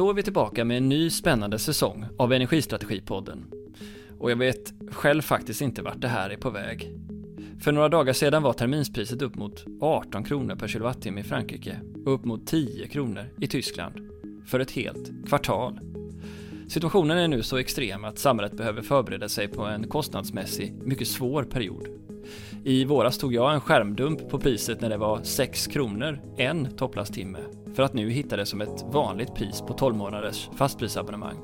Då är vi tillbaka med en ny spännande säsong av Energistrategipodden. Och jag vet själv faktiskt inte vart det här är på väg. För några dagar sedan var terminspriset upp mot 18 kronor per kilowattimme i Frankrike och upp mot 10 kronor i Tyskland. För ett helt kvartal. Situationen är nu så extrem att samhället behöver förbereda sig på en kostnadsmässig, mycket svår period. I våras tog jag en skärmdump på priset när det var 6 kronor en topplasttimme, för att nu hitta det som ett vanligt pris på 12 månaders fastprisabonnemang.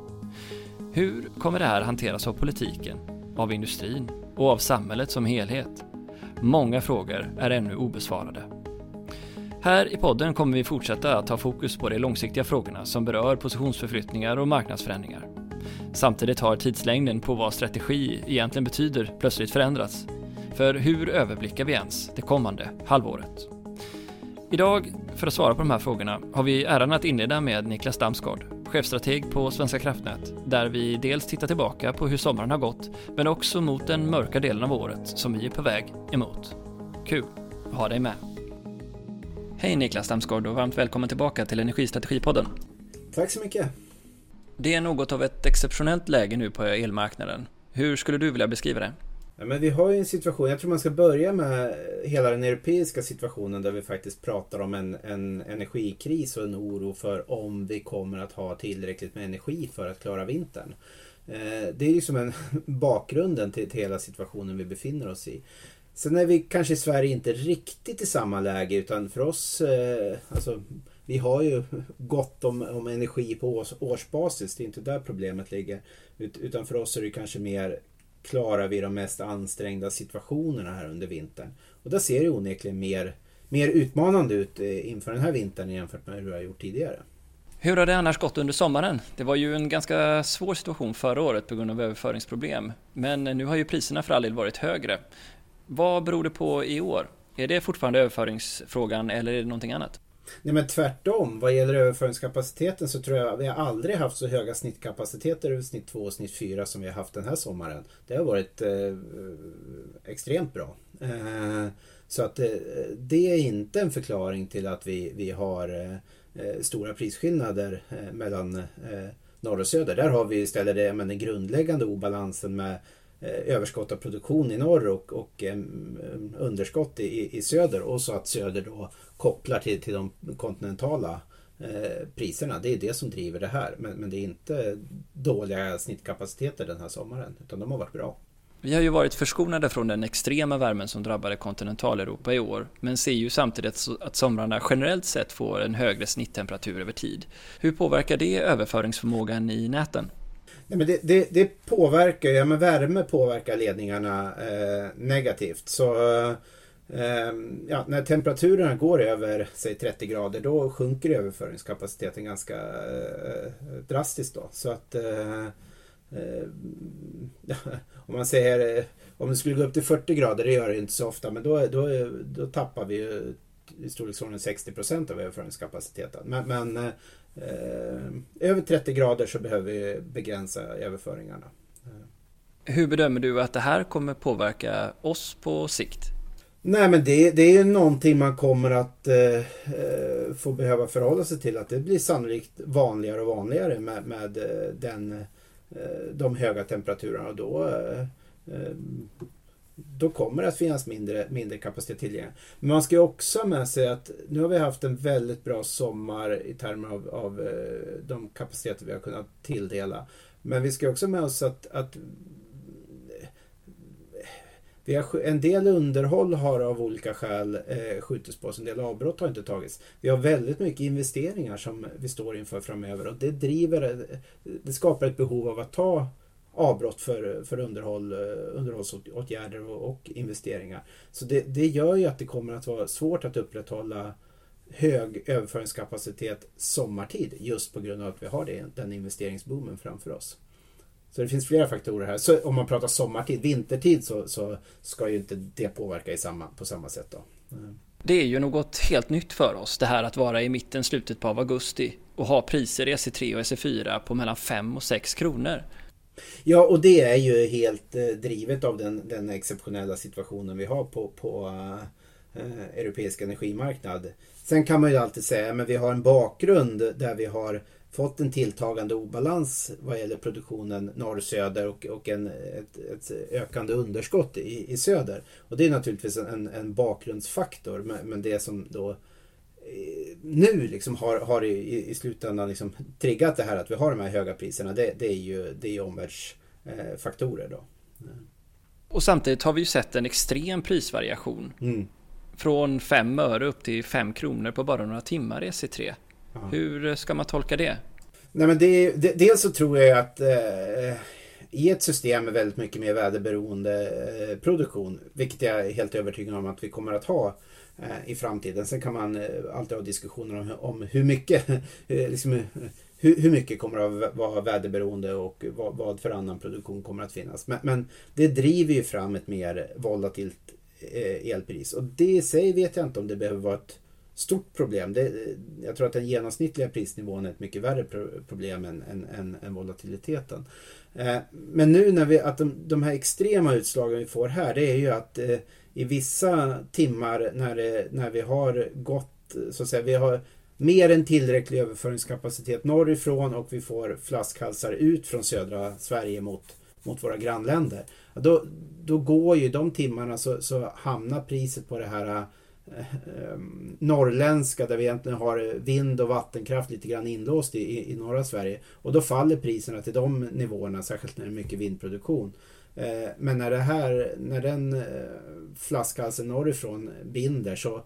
Hur kommer det här hanteras av politiken, av industrin och av samhället som helhet? Många frågor är ännu obesvarade. Här i podden kommer vi fortsätta att ha fokus på de långsiktiga frågorna som berör positionsförflyttningar och marknadsförändringar. Samtidigt har tidslängden på vad strategi egentligen betyder plötsligt förändrats. För hur överblickar vi ens det kommande halvåret? Idag, för att svara på de här frågorna, har vi äran att inleda med Niklas Damsgaard, chefstrateg på Svenska kraftnät, där vi dels tittar tillbaka på hur sommaren har gått, men också mot den mörka delen av året som vi är på väg emot. Kul att ha dig med! Hej Niklas Damsgaard och varmt välkommen tillbaka till Energistrategipodden. Tack så mycket! Det är något av ett exceptionellt läge nu på elmarknaden. Hur skulle du vilja beskriva det? Ja, men vi har ju en situation, jag tror man ska börja med hela den europeiska situationen där vi faktiskt pratar om en, en energikris och en oro för om vi kommer att ha tillräckligt med energi för att klara vintern. Eh, det är ju som en bakgrunden till, till hela situationen vi befinner oss i. Sen är vi kanske i Sverige inte riktigt i samma läge utan för oss, eh, alltså vi har ju gott om, om energi på års, årsbasis. Det är inte där problemet ligger. Ut, utan för oss är det kanske mer klarar vi de mest ansträngda situationerna här under vintern. Och där ser det onekligen mer, mer utmanande ut eh, inför den här vintern jämfört med hur det har gjort tidigare. Hur har det annars gått under sommaren? Det var ju en ganska svår situation förra året på grund av överföringsproblem. Men nu har ju priserna för all del varit högre. Vad beror det på i år? Är det fortfarande överföringsfrågan eller är det någonting annat? Nej men tvärtom. Vad gäller överföringskapaciteten så tror jag vi har aldrig haft så höga snittkapaciteter över snitt 2 och snitt 4 som vi har haft den här sommaren. Det har varit eh, extremt bra. Eh, så att eh, det är inte en förklaring till att vi, vi har eh, eh stora prisskillnader eh, mellan eh, norr och söder. Där har vi istället det, men den grundläggande obalansen med Eh, överskott av produktion i norr och, och eh, underskott i, i söder och så att söder då kopplar till, till de kontinentala eh, priserna. Det är det som driver det här. Men, men det är inte dåliga snittkapaciteter den här sommaren utan de har varit bra. Vi har ju varit förskonade från den extrema värmen som drabbade kontinentaleuropa i år, men ser ju samtidigt att somrarna generellt sett får en högre snitttemperatur över tid. Hur påverkar det överföringsförmågan i näten? Nej, men det, det, det påverkar, ja men värme påverkar ledningarna eh, negativt. Så eh, ja, när temperaturerna går över säg 30 grader då sjunker överföringskapaciteten ganska eh, drastiskt. Då. Så att eh, eh, om man säger eh, om det skulle gå upp till 40 grader, det gör det inte så ofta, men då, då, då tappar vi ju i storleksordningen 60 procent av överföringskapaciteten. Men, men eh, över 30 grader så behöver vi begränsa överföringarna. Hur bedömer du att det här kommer påverka oss på sikt? Nej men det, det är någonting man kommer att eh, få behöva förhålla sig till. Att det blir sannolikt vanligare och vanligare med, med eh, den, eh, de höga temperaturerna. Och då eh, då kommer det att finnas mindre, mindre kapacitet tillgänglig. Men man ska ju också ha med sig att nu har vi haft en väldigt bra sommar i termer av, av eh, de kapaciteter vi har kunnat tilldela. Men vi ska också ha med oss att, att eh, vi har, en del underhåll har av olika skäl eh, skjutits på oss, en del avbrott har inte tagits. Vi har väldigt mycket investeringar som vi står inför framöver och det driver, eh, det skapar ett behov av att ta avbrott för, för underhåll, eh, underhållsåtgärder och, och investeringar. Så det, det gör ju att det kommer att vara svårt att upprätthålla hög överföringskapacitet sommartid just på grund av att vi har det, den investeringsboomen framför oss. Så det finns flera faktorer här. Så om man pratar sommartid, vintertid så, så ska ju inte det påverka i samma, på samma sätt. Då. Mm. Det är ju något helt nytt för oss, det här att vara i mitten, slutet på augusti och ha priser i SE3 och SE4 på mellan 5 och 6 kronor. Ja, och det är ju helt eh, drivet av den, den exceptionella situationen vi har på, på eh, eh europeisk energimarknad. Sen kan man ju alltid säga att vi har en bakgrund där vi har fått en tilltagande obalans vad gäller produktionen norr-söder och, och en, ett, ett, ökande underskott i, i söder. Och det är naturligtvis en, en bakgrundsfaktor men, men det som då eh, nu liksom har, har i, i slutändan liksom triggat det här att vi har de här höga priserna det, det är ju det är omvärldsfaktorer. Då. Och samtidigt har vi ju sett en extrem prisvariation. Mm. Från 5 öre upp till 5 kronor på bara några timmar i SE3. Aha. Hur ska man tolka det? Nej, men det, det, dels så tror jag att eh, i ett system med väldigt mycket mer väderberoende eh, produktion, vilket jag är helt övertygad om att vi kommer att ha eh, Eh, i framtiden. Sen kan man eh, alltid ha diskussioner om, om hur mycket eh, liksom, hur, hur, mycket kommer att vara väderberoende och vad, vad, för annan produktion kommer att finnas. Men, men, det driver ju fram ett mer volatilt elpris och det i sig vet jag inte om det behöver vara ett stort problem. Det, jag tror att den genomsnittliga prisnivån är ett mycket värre problem än, än, än, än volatiliteten. Men nu när vi, att de, de, här extrema utslagen vi får här, det är ju att eh, i vissa timmar när, det, när vi har gått, så att säga, vi har mer än tillräcklig överföringskapacitet norrifrån och vi får flaskhalsar ut från södra Sverige mot, mot våra grannländer. Då, då går ju de timmarna så, så hamnar priset på det här eh, eh norrländska där vi egentligen har vind och vattenkraft lite grann inlåst i, i norra Sverige. Och då faller priserna till de nivåerna, särskilt när det är mycket vindproduktion. Eh, men när, det här, när den eh, flaskhalsen norrifrån binder så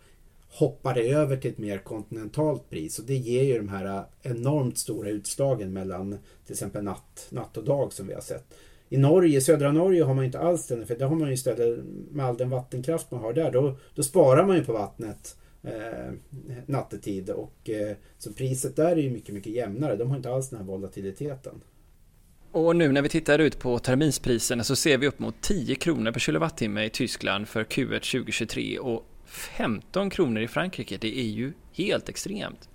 hoppar det över till ett mer kontinentalt pris och det ger ju de här eh, enormt stora utslagen mellan till exempel natt, natt och dag som vi har sett. I Norge, södra Norge har man inte alls den för där har man ju istället med all den vattenkraft man har där då, då sparar man ju på vattnet eh, nattetid och eh, så priset där är ju mycket mycket jämnare. De har inte alls den här volatiliteten. Och nu när vi tittar ut på terminspriserna så ser vi upp mot 10 kronor per kilowattimme i Tyskland för Q1 2023 och 15 kronor i Frankrike. Det är ju helt extremt.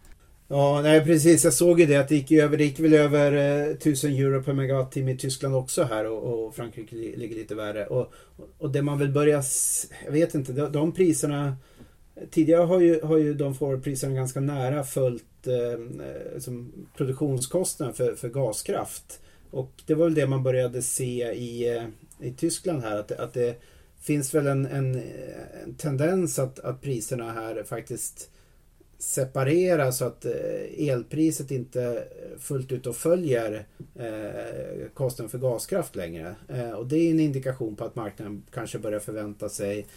Ja, nej precis. Jag såg ju det att det gick över. Det gick väl över eh, 1000 euro per megawattimme i Tyskland också här och, och Frankrike ligger lite värre. Och, och det man vill börja... Jag vet inte, de, de priserna... Tidigare har ju, har ju de forwardpriserna ganska nära följt eh, eh, som produktionskostnaden för, för gaskraft. Och det var väl det man började se i, eh, i Tyskland här. Att, att det finns väl en, en, en tendens att, att priserna här faktiskt separerar så att eh, elpriset inte eh, fullt ut och följer eh, kostnaden för gaskraft längre. Eh, och det är en indikation på att marknaden kanske börjar förvänta sig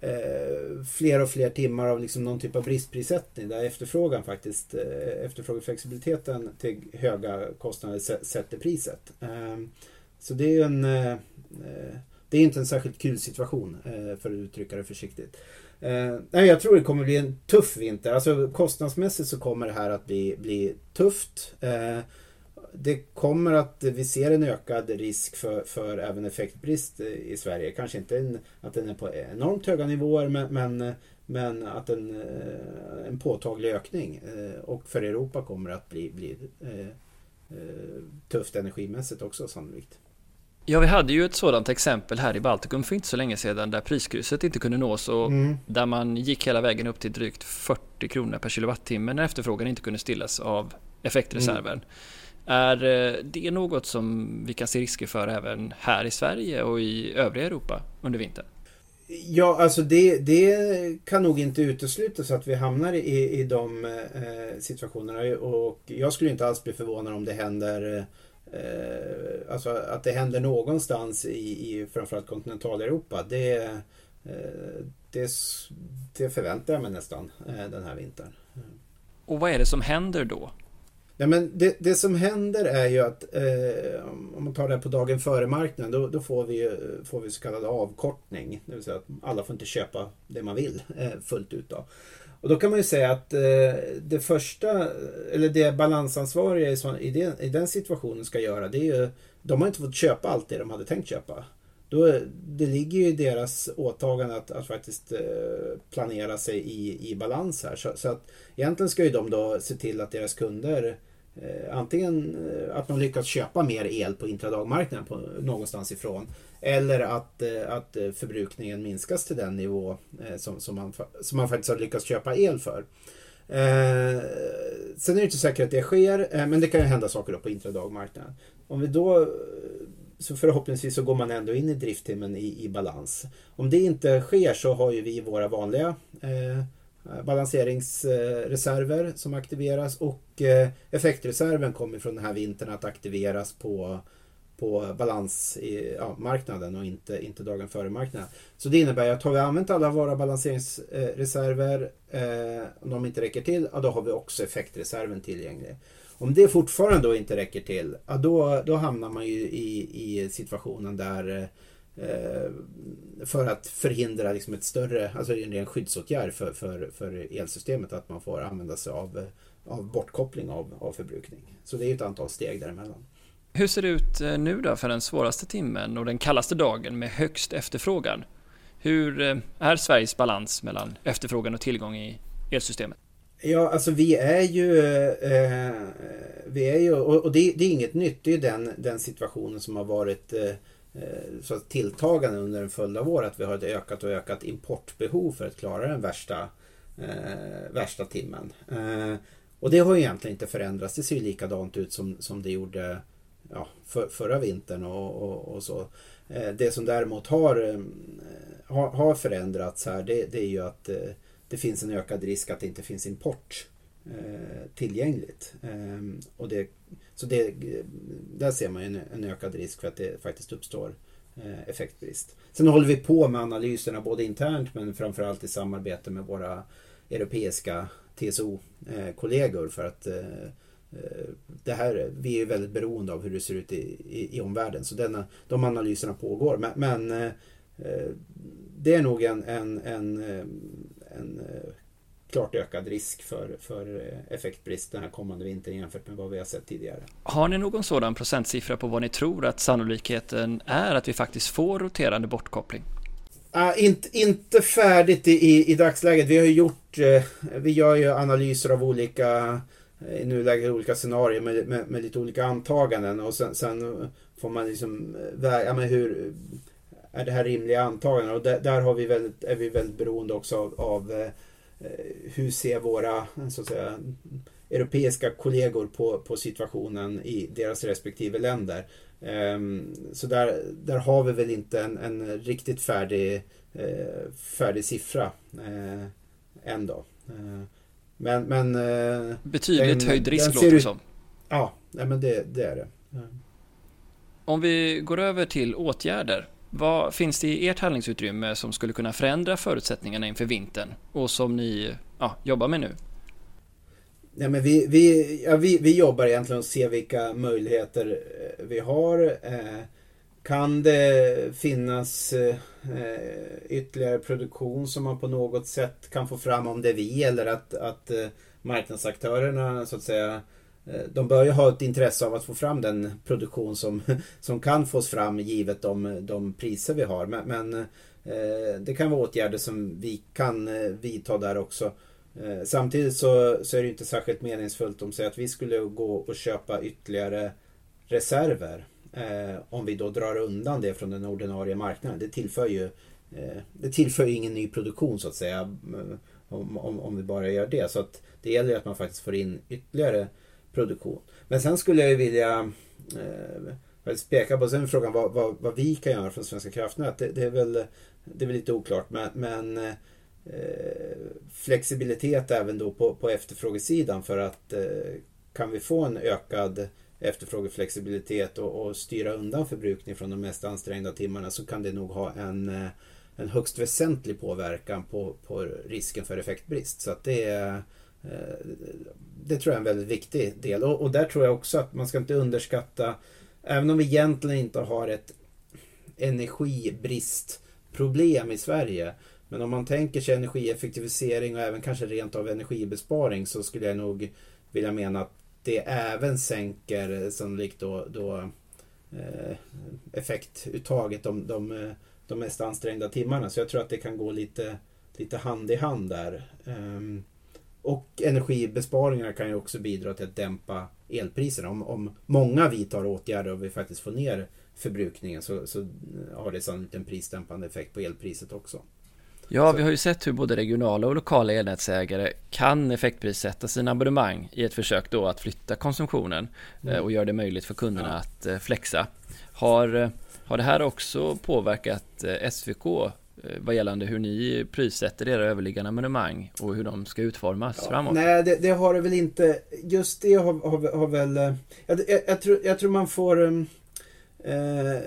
Eh, fler och fler timmar av liksom någon typ av bristprissättning där efterfrågan faktiskt, eh, efterfrågeflexibiliteten till höga kostnader sätter priset. Eh, så det är en det är inte en särskilt kul situation för att uttrycka det försiktigt. Nej, jag tror det kommer bli en tuff vinter. Alltså kostnadsmässigt så kommer det här att bli, bli tufft. Det kommer att, vi ser en ökad risk för, för även effektbrist i Sverige. Kanske inte en, att den är på enormt höga nivåer men, men, men att en, eh, en påtaglig ökning. Eh, och för Europa kommer att bli, bli eh, tufft energimässigt också sannolikt. Ja, vi hade ju ett sådant exempel här i Baltikum för inte så länge sedan där priskrysset inte kunde nås och mm. där man gick hela vägen upp till drygt 40 kronor per kilowattimme när efterfrågan inte kunde stillas av effektreserven. Mm. Är eh, det något som vi kan se risker för även här i Sverige och i övriga Europa under vintern? Ja, alltså det, det kan nog inte uteslutas att vi hamnar i, i de eh, situationerna och jag skulle inte alls bli förvånad om det händer eh, alltså att det händer någonstans i, i framförallt kontinentaleuropa. Det, eh, det, det förväntar jag mig nästan eh, den här vintern. Och vad är det som händer då? Ja, men det, det som händer är ju att eh, om man tar det här på dagen före marknaden då, då, får, vi, får vi så kallad avkortning. Det vill säga att alla får inte köpa det man vill eh, fullt ut. Då. Och då kan man ju säga att eh, det första, eller det balansansvariga i, så, i, den, i den situationen ska göra, det är ju, de har inte fått köpa allt det de hade tänkt köpa. Då, det ligger ju i deras åtagande att, att faktiskt eh, planera sig i, i balans här. Så, så, att egentligen ska ju de då se till att deras kunder eh, antingen eh, att de lyckas köpa mer el på intradagmarknaden på, någonstans ifrån eller att, eh, att förbrukningen minskas till den nivå som, som, man, som man faktiskt har lyckats köpa el för. sen är det inte säkert att det sker, eh, men det kan ju hända saker då på intradagmarknaden. Om vi då så förhoppningsvis så går man ändå in i drifttimmen i, i balans. Om det inte sker så har ju vi våra vanliga eh, balanseringsreserver som aktiveras och eh, effektreserven kommer från den här vintern att aktiveras på på balansmarknaden ja, och inte, inte dagen före marknaden. Så det innebär att har vi använt alla våra balanseringsreserver eh, om de inte räcker till, ja, då har vi också effektreserven tillgänglig. Om det fortfarande då inte räcker till, ja, då, då hamnar man ju i, i situationen där eh, för att förhindra liksom ett större, alltså en ren skyddsåtgärd för, för, för elsystemet att man får använda sig av, av bortkoppling av, av förbrukning. Så det är ett antal steg däremellan. Hur ser det ut eh, nu då för den svåraste timmen och den kallaste dagen med högst efterfrågan? Hur eh, är Sveriges balans mellan efterfrågan och tillgång i elsystemet? Ja, alltså vi är ju, eh, vi är ju och, det, det, är inget nytt. Det är den, den situationen som har varit eh, eh så tilltagande under en följd av år. Att vi har ett ökat och ökat importbehov för att klara den värsta, eh, värsta timmen. Eh, och det har egentligen inte förändrats. Det ser ju likadant ut som, som det gjorde ja, för, förra vintern och, och, och så. Eh, det som däremot har, eh, har, har förändrats här det, det är ju att eh, det finns en ökad risk att det inte finns import eh, tillgängligt. Eh, och det, så det, eh, där ser man en, en ökad risk för att det faktiskt uppstår eh, effektbrist. Sen håller vi på med analyserna både internt men framförallt i samarbete med våra europeiska TSO-kollegor eh, för att eh, eh, det här, vi är väldigt beroende av hur det ser ut i, i, i omvärlden. Så denna, de analyserna pågår. Men, men eh, det är nog en, en, en, en eh, klart ökad risk för, för eh, effektbrist den här kommande vintern jämfört med vad vi har sett tidigare. Har ni någon sådan procentsiffra på vad ni tror att sannolikheten är att vi faktiskt får roterande bortkoppling? Uh, inte, inte färdigt i, i dagsläget. Vi har gjort, uh, vi gör ju analyser av olika i nuläget olika scenarier med, med, med, lite olika antaganden och sen, sen får man liksom väga med hur är det här rimliga antaganden? Och där, där har vi väldigt, är vi väldigt beroende också av, av eh, hur ser våra så att säga, europeiska kollegor på, på situationen i deras respektive länder. Um, så där, där har vi väl inte en, en riktigt färdig, uh, färdig siffra uh, än då. Uh, men, men, uh, Betydligt den, höjd risk låter det som. Ja, nej, men det, det är det. Om vi går över till åtgärder. Vad finns det i ert handlingsutrymme som skulle kunna förändra förutsättningarna inför vintern och som ni ja, jobbar med nu? Ja, men vi, vi, ja, vi, vi jobbar egentligen och ser vilka möjligheter eh, vi har. Eh, kan det finnas eh, ytterligare produktion som man på något sätt kan få fram om det är vi eller att, att eh, marknadsaktörerna så att säga Eh, de bör ju ha ett intresse av att få fram den produktion som, som kan fås fram givet de, de priser vi har. Men, men eh, det kan vara åtgärder som vi kan eh, vidta där också. Samtidigt så, så är det inte särskilt meningsfullt om säger att vi skulle gå och köpa ytterligare reserver. Eh, om vi då drar undan det från den ordinarie marknaden. Det tillför ju eh, det tillför ingen ny produktion så att säga. Om, om, om vi bara gör det. Så att det gäller att man faktiskt får in ytterligare produktion. Men sen skulle jag vilja eh, peka på sen frågan vad, vad, vad, vi kan göra från Svenska kraftnät. Det, det, är, väl, det är väl lite oklart men, men eh, flexibilitet även då på, på efterfrågesidan för att eh, kan vi få en ökad efterfrågeflexibilitet och, och, styra undan förbrukning från de mest ansträngda timmarna så kan det nog ha en, en högst väsentlig påverkan på, på risken för effektbrist. Så att det är Eh, Eh, det tror jag är en väldigt viktig del. Och, och, där tror jag också att man ska inte underskatta, även om vi egentligen inte har ett energibristproblem i Sverige. Men om man tänker sig energieffektivisering och även kanske rent av energibesparing så skulle jag nog vilja mena att det även sänker eh, sannolikt då, då eh, effektuttaget de, de, de mest ansträngda timmarna. Så jag tror att det kan gå lite, lite hand i hand där. Um, och energibesparingar kan ju också bidra till att dämpa elpriserna. Om, om många vidtar åtgärder och vi faktiskt får ner förbrukningen så, så har det sannolikt en prisdämpande effekt på elpriset också. Ja, vi har ju sett hur både regionala och lokala elnätsägare kan effektprissätta sina abonnemang i ett försök då att flytta konsumtionen mm. och göra det möjligt för kunderna ja. att eh, flexa. Har, eh, har det här också påverkat SVK vad gällande hur ni prissätter era överliggande abonnemang och hur de ska utformas ja, framåt? Nej, det, det, har det väl inte. Just det har, har, har väl... Jag, jag, jag, tror, jag tror man får eh,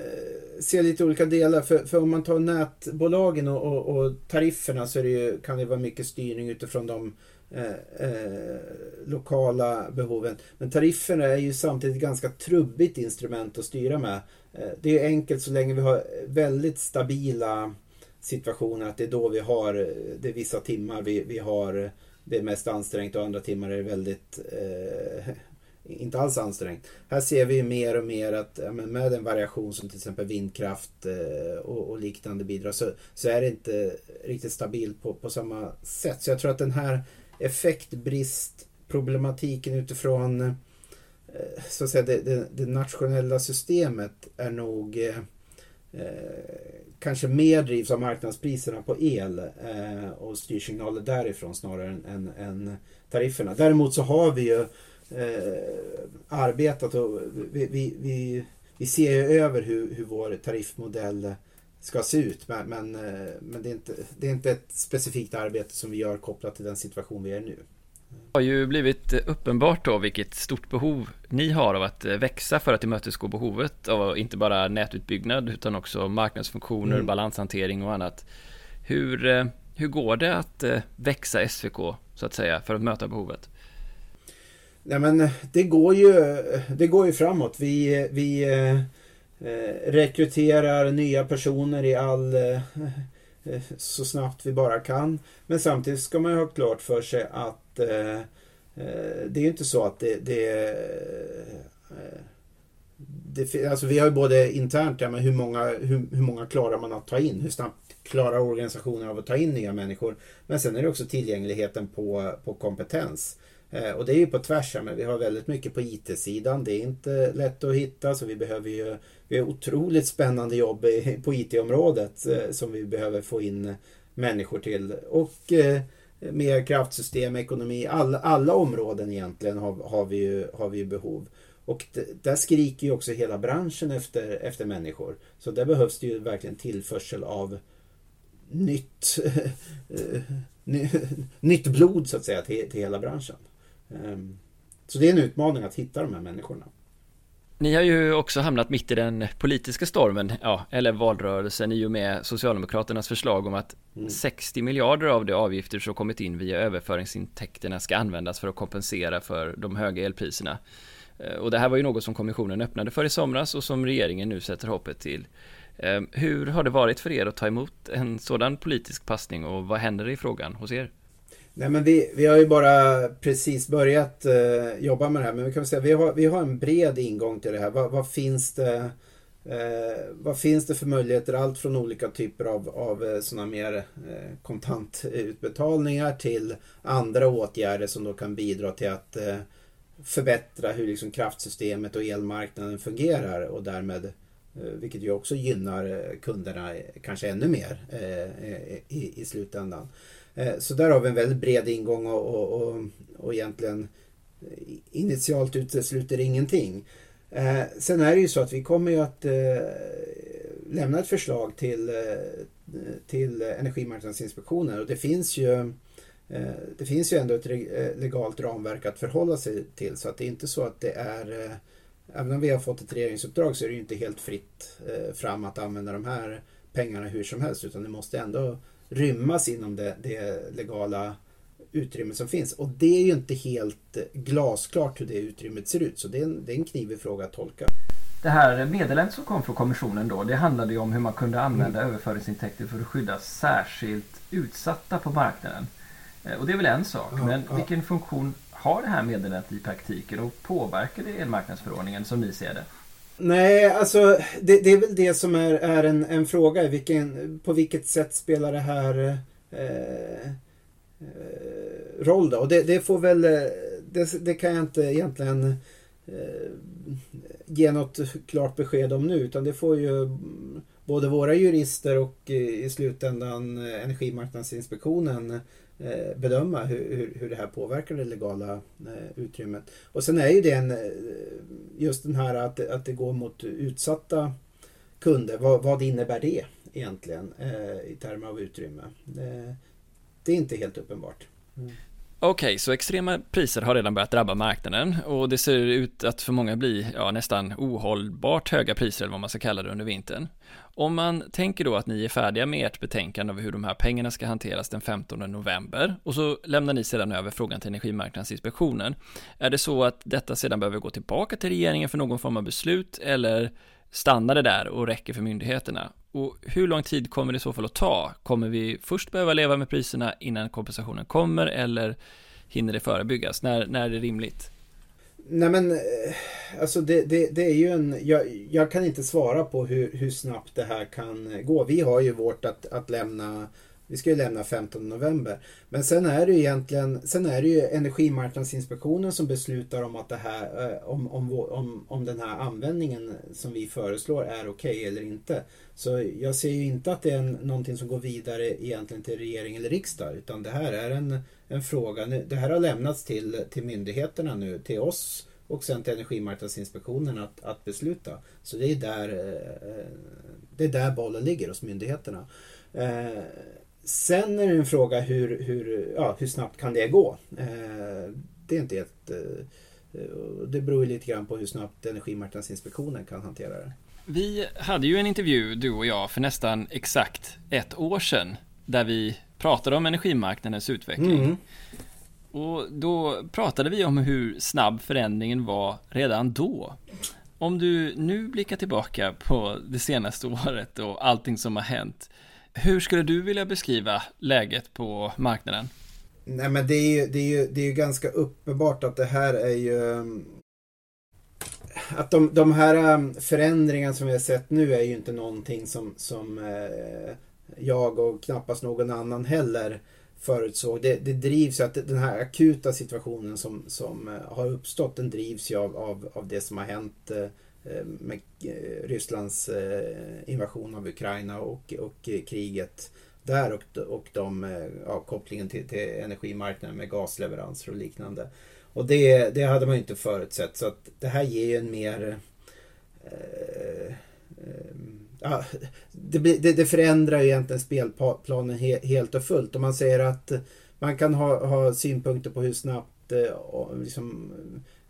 se lite olika delar. För, för om man tar nätbolagen och, och, och tarifferna så ju, kan det vara mycket styrning utifrån de eh, eh, lokala behoven. Men tarifferna är ju samtidigt ett ganska trubbigt instrument att styra med. Eh, det är enkelt så länge vi har väldigt stabila situationer att det är då vi har, eh, det är vissa timmar vi, vi har eh, det är mest ansträngt och andra timmar är det väldigt eh, inte alls ansträngt. Här ser vi mer och mer att ja, med en variation som till exempel vindkraft eh, och, och, liknande bidrar så, så är det inte riktigt stabilt på, på samma sätt. Så jag tror att den här effektbristproblematiken utifrån eh, så att säga, det, det, det, nationella systemet är nog eh Eh, kanske mer drivs av marknadspriserna på el eh, och styrsignaler därifrån snarare än, än, än tarifferna. Däremot så har vi ju eh, arbetat och vi, vi, vi, vi, ser ju över hur, hur vår tariffmodell ska se ut. Men, men, eh, men det, är inte, det är inte ett specifikt arbete som vi gör kopplat till den situation vi är i nu. Har ju blivit uppenbart då vilket stort behov ni har av att växa för att tillmötesgå behovet av inte bara nätutbyggnad utan också marknadsfunktioner, mm. balanshantering och annat. Hur, eh, hur går det att eh, växa SVK så att säga för att möta behovet? Nej men det går ju, det går ju framåt. Vi, vi eh, rekryterar nya personer i all eh, Eh, så snabbt vi bara kan. Men samtidigt ska man ju ha klart för sig att eh, eh det är ju inte så att det, det, eh, det alltså vi har ju både internt, ja, men hur, många, hur, hur många klarar man att ta in? Hur snabbt klarar organisationen av att ta in nya människor? Men sen är det också tillgängligheten på, på kompetens. Eh, och det är ju på tvärs här, men vi har väldigt mycket på IT-sidan. Det är inte lätt att hitta så vi behöver ju Vi har otroligt spännande jobb på IT-området eh, som vi behöver få in människor till. Och eh, mer med kraftsystem, ekonomi, alla, alla områden egentligen har, har, vi ju, har vi ju behov. Och där skriker ju också hela branschen efter, efter människor. Så där behövs det ju verkligen tillförsel av nytt, nytt blod så att säga till, till hela branschen. Ehm, så det är en utmaning att hitta de här människorna. Ni har ju också hamnat mitt i den politiska stormen, ja, eller valrörelsen i och med Socialdemokraternas förslag om att mm. 60 miljarder av de avgifter som kommit in via överföringsintäkterna ska användas för att kompensera för de höga elpriserna. Eh, och det här var ju något som kommissionen öppnade för i somras och som regeringen nu sätter hoppet till. Ehm, hur har det varit för er att ta emot en sådan politisk passning och vad händer i frågan hos er? Nej men vi, vi har ju bara precis börjat eh, jobba med det här. Men vi kan säga vi har, vi har en bred ingång till det här. Vad, vad finns det eh, vad finns det för möjligheter? Allt från olika typer av, av eh, sådana mer eh, kontantutbetalningar till andra åtgärder som då kan bidra till att eh, förbättra hur liksom kraftsystemet och elmarknaden fungerar och därmed eh, vilket ju också gynnar kunderna kanske ännu mer i, i slutändan. Eh, så där har vi en väldigt bred ingång och, och, och, och egentligen initialt utesluter ingenting. Eh, sen är det ju så att vi kommer ju att eh, lämna ett förslag till, eh, till Energimarknadsinspektionen. Och det finns ju eh, det finns ju ändå ett legalt ramverk att förhålla sig till. Så att det är inte så att det är Även om vi har fått ett regeringsuppdrag så är det ju inte helt fritt fram att använda de här pengarna hur som helst. Utan det måste ändå rymmas inom det, det legala utrymme som finns. Och det är ju inte helt glasklart hur det utrymmet ser ut. Så det är en, det är en knivig fråga att tolka. Det här meddelandet som kom från kommissionen då, det handlade ju om hur man kunde använda mm. överföringsintäkter för att skydda särskilt utsatta på marknaden. Eh, och det är väl en sak, ja, men ja. vilken funktion har det här meddelandet i praktiken och påverkar det elmarknadsförordningen som ni ser det? Nej, alltså det, det, är väl det som är, är en, en fråga. Vilken, på vilket sätt spelar det här eh, eh roll då? Och det, det får väl, eh, det, det, kan jag inte egentligen eh, ge något klart besked om nu. Utan det får ju både våra jurister och eh, i slutändan Energimarknadsinspektionen Eh, bedöma hur, hur, hur det här påverkar det legala eh, utrymmet. Och sen är ju det en, eh, just den här att, att det går mot utsatta kunder. Vad, vad innebär det egentligen i termer av utrymme? Det, det är inte helt uppenbart. Mm. Okej, okay, så extrema priser har redan börjat drabba marknaden och det ser ut att för många bli ja, nästan ohållbart höga priser eller vad man ska kalla det under vintern. Om man tänker då att ni är färdiga med ert betänkande av hur de här pengarna ska hanteras den 15 november och så lämnar ni sedan över frågan till Energimarknadsinspektionen. Är det så att detta sedan behöver gå tillbaka till regeringen för någon form av beslut eller stannar det där och räcker för myndigheterna? Och hur lång tid kommer det i så fall att ta? Kommer vi först behöva leva med priserna innan kompensationen kommer eller hinner det förebyggas? När, när är det rimligt? Nej men, eh, alltså det, det, det är ju en... Jag, jag, kan inte svara på hur, hur snabbt det här kan gå. Vi har ju vårt att, att lämna vi ska ju lämna 15 november. Men sen är det ju egentligen sen är det ju Energimarknadsinspektionen som beslutar om att det här eh, om, om, om, om den här användningen som vi föreslår är okej okay eller inte. Så jag ser ju inte att det är en, någonting som går vidare egentligen till regering eller riksdag utan det här är en, en fråga. Det här har lämnats till, till myndigheterna nu, till oss och sen till Energimarknadsinspektionen att, att besluta. Så det är där, eh, eh, det är där bollen ligger hos myndigheterna. Sen är det en fråga hur, hur, ja, hur snabbt kan det gå? Eh, det är inte helt... Eh, det beror lite grann på hur snabbt Energimarknadsinspektionen kan hantera det. Vi hade ju en intervju, du och jag, för nästan exakt ett år sedan där vi pratade om energimarknadens utveckling. Mm. Och då pratade vi om hur snabb förändringen var redan då. Om du nu blickar tillbaka på det senaste året och allting som har hänt, hur skulle du vilja beskriva läget på marknaden? Nej men det är ju, det är ju, det är ju ganska uppenbart att det här är ju att de, de här ähm, förändringarna som vi har sett nu är ju inte någonting som, som eh, jag och knappast någon annan heller förutsåg. Det, det drivs ju att den här akuta situationen som, som eh, har uppstått den drivs ju av, av, av det som har hänt Eh, Eh, med eh, Rysslands eh, invasion av Ukraina och, och kriget där och, och de, ja, kopplingen till, till energimarknaden med gasleveranser och liknande. Och det, det hade man ju inte förutsett så att det här ger ju en mer eh, eh, det, det, det, förändrar ju egentligen spelplanen he, helt och fullt. Om man säger att man kan ha, ha synpunkter på hur snabbt eh, liksom,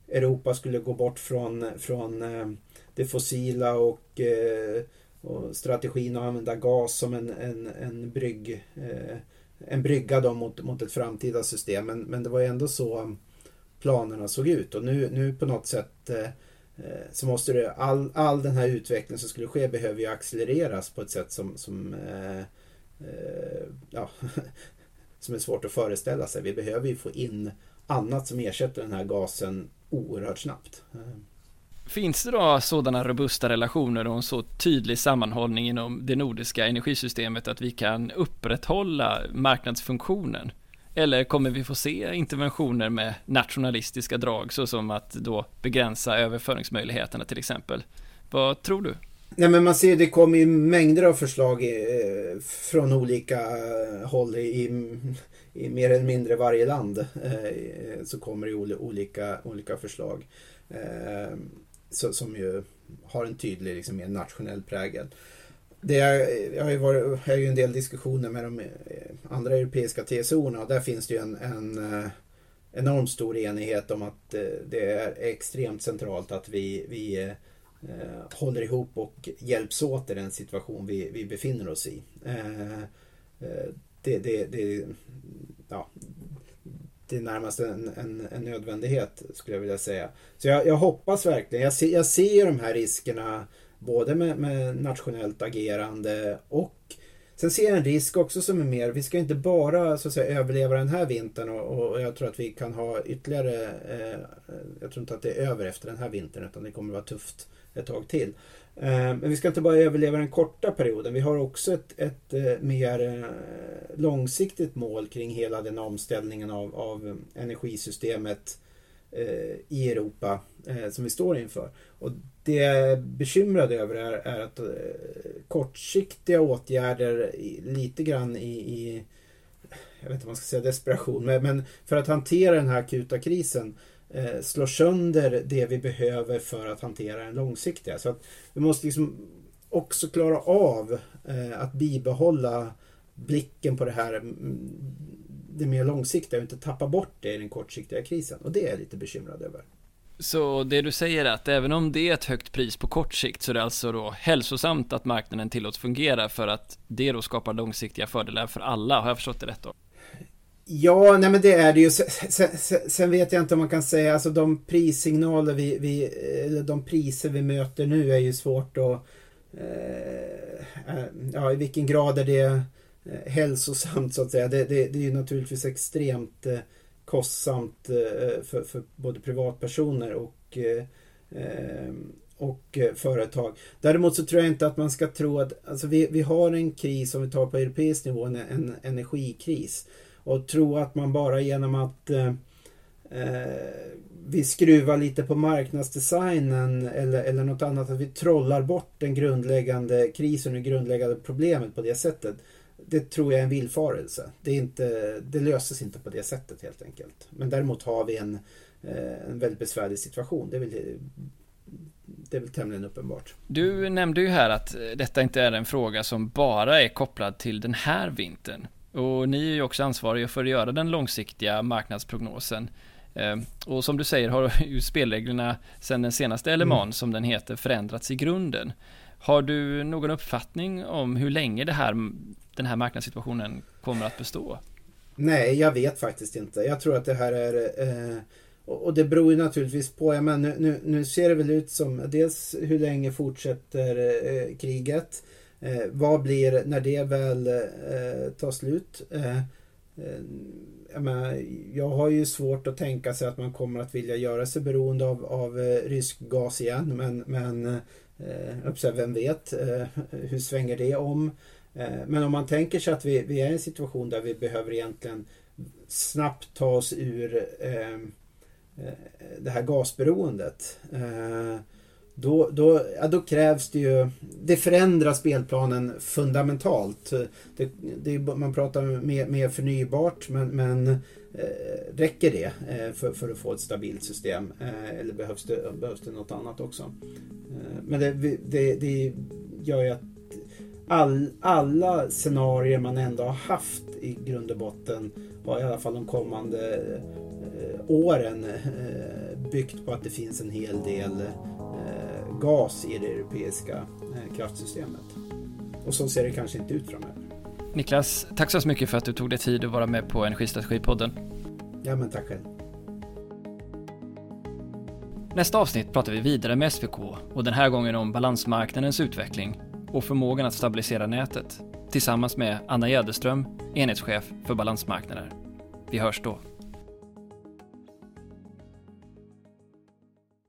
Europa skulle gå bort från, från eh, det fossila och, eh, och strategin att använda gas som en, en, en, brygg, eh, en brygga då mot, mot ett framtida system. Men, men det var ju ändå så planerna såg ut och nu, nu på något sätt så måste det, all, all den här utvecklingen som skulle ske behöver ju accelereras på ett sätt som, som, eh, ja, som är svårt att föreställa sig. Vi behöver ju få in annat som ersätter den här gasen oerhört snabbt. Finns det då sådana robusta relationer och en så tydlig sammanhållning inom det nordiska energisystemet att vi kan upprätthålla marknadsfunktionen? Eller kommer vi få se interventioner med nationalistiska drag såsom att då begränsa överföringsmöjligheterna till exempel? Vad tror du? Nej men man ser det kommer ju mängder av förslag eh, från olika håll i, i mer eller mindre varje land. Eh, så kommer det olika, olika förslag. Eh, så, som ju har en tydlig liksom, mer nationell prägel. Det är, jag har ju varit, jag har ju en del diskussioner med de eh, andra europeiska TSO-erna och där finns det ju en, en eh, enormt stor enighet om att eh, det är extremt centralt att vi, vi eh, håller ihop och hjälps åt i den situation vi, vi befinner oss i. Eh, det, det, det, ja, det är närmast en, en, en, nödvändighet skulle jag vilja säga. Så jag, jag hoppas verkligen, jag ser, jag ser de här riskerna både med, med, nationellt agerande och sen ser jag en risk också som är mer, vi ska inte bara så att säga överleva den här vintern och, och jag tror att vi kan ha ytterligare, eh, jag tror inte att det är över efter den här vintern utan det kommer att vara tufft ett tag till. Eh, men vi ska inte bara överleva den korta perioden. Vi har också ett, ett eh, mer eh, långsiktigt mål kring hela den omställningen av, av energisystemet i Europa som vi står inför. Och det jag är bekymrad över är, är att kortsiktiga åtgärder lite grann i, i jag vet inte om man ska säga desperation, men, men för att hantera den här akuta krisen eh, slår sönder det vi behöver för att hantera den långsiktiga. Så att vi måste liksom också klara av eh, att bibehålla blicken på det här mm, det mer långsiktiga och inte tappa bort det i den kortsiktiga krisen. Och det är jag lite bekymrad över. Så det du säger är att även om det är ett högt pris på kort sikt så är det alltså då hälsosamt att marknaden tillåts fungera för att det då skapar långsiktiga fördelar för alla. Har jag förstått det rätt då? Ja, nej men det är det ju. Sen, sen, sen, vet jag inte om man kan säga, alltså de prissignaler vi, vi eh, de priser vi möter nu är ju svårt att eh, eh ja, i vilken grad är det eh, hälsosamt så att säga. Det, det, det är ju naturligtvis extremt eh, kostsamt eh, för, för både privatpersoner och och företag. Däremot så tror jag inte att man ska tro att alltså vi, vi har en kris om vi tar på europeisk nivå, en, en energikris. Och tro att man bara genom att eh, eh, vi skruvar lite på marknadsdesignen eller, eller något annat, att vi trollar bort den grundläggande krisen och det grundläggande problemet på det sättet. Det tror jag är en villfarelse. Det, är inte, det löses inte på det sättet helt enkelt. Men däremot har vi en, eh, en väldigt besvärlig situation. Det är, väl, det är väl tämligen uppenbart. Du nämnde ju här att detta inte är en fråga som bara är kopplad till den här vintern. Och ni är ju också ansvariga för att göra den långsiktiga marknadsprognosen. Eh, och som du säger har ju spelreglerna sedan den senaste LMAN, mm. som den heter, förändrats i grunden. Har du någon uppfattning om hur länge här, den här marknadssituationen kommer att bestå? Nej, jag vet faktiskt inte. Jag tror att det här är eh, och det beror ju naturligtvis på, ja, men nu, nu, nu, ser det väl ut som dels hur länge fortsätter eh, kriget? Eh, vad blir när det väl eh, tar slut? Eh, eh, jag, menar, jag har ju svårt att tänka sig att man kommer att vilja göra sig beroende av, av eh, rysk gas igen. Men, men eh, vem vet? Eh, hur svänger det om? Eh, men om man tänker sig att vi, vi är i en situation där vi behöver egentligen snabbt ta oss ur eh, eh, det här gasberoendet. Då, då, ja, då krävs det ju... Det förändrar spelplanen fundamentalt. Det, det, man pratar mer, mer förnybart men, men eh, räcker det eh, för, för att få ett stabilt system? Eh, eller behövs det, behövs det något annat också? Eh, men det, det, det gör ju att all, alla scenarier man ändå har haft i grund och botten har i alla fall de kommande eh, åren eh, byggt på att det finns en hel del gas i det europeiska eh, kraftsystemet. Och så ser det kanske inte ut framöver. Niklas, tack så mycket för att du tog dig tid att vara med på Energistrategipodden. Ja, men tack själv. Nästa avsnitt pratar vi vidare med SVK och den här gången om balansmarknadens utveckling och förmågan att stabilisera nätet tillsammans med Anna Jäderström, enhetschef för balansmarknader. Vi hörs då.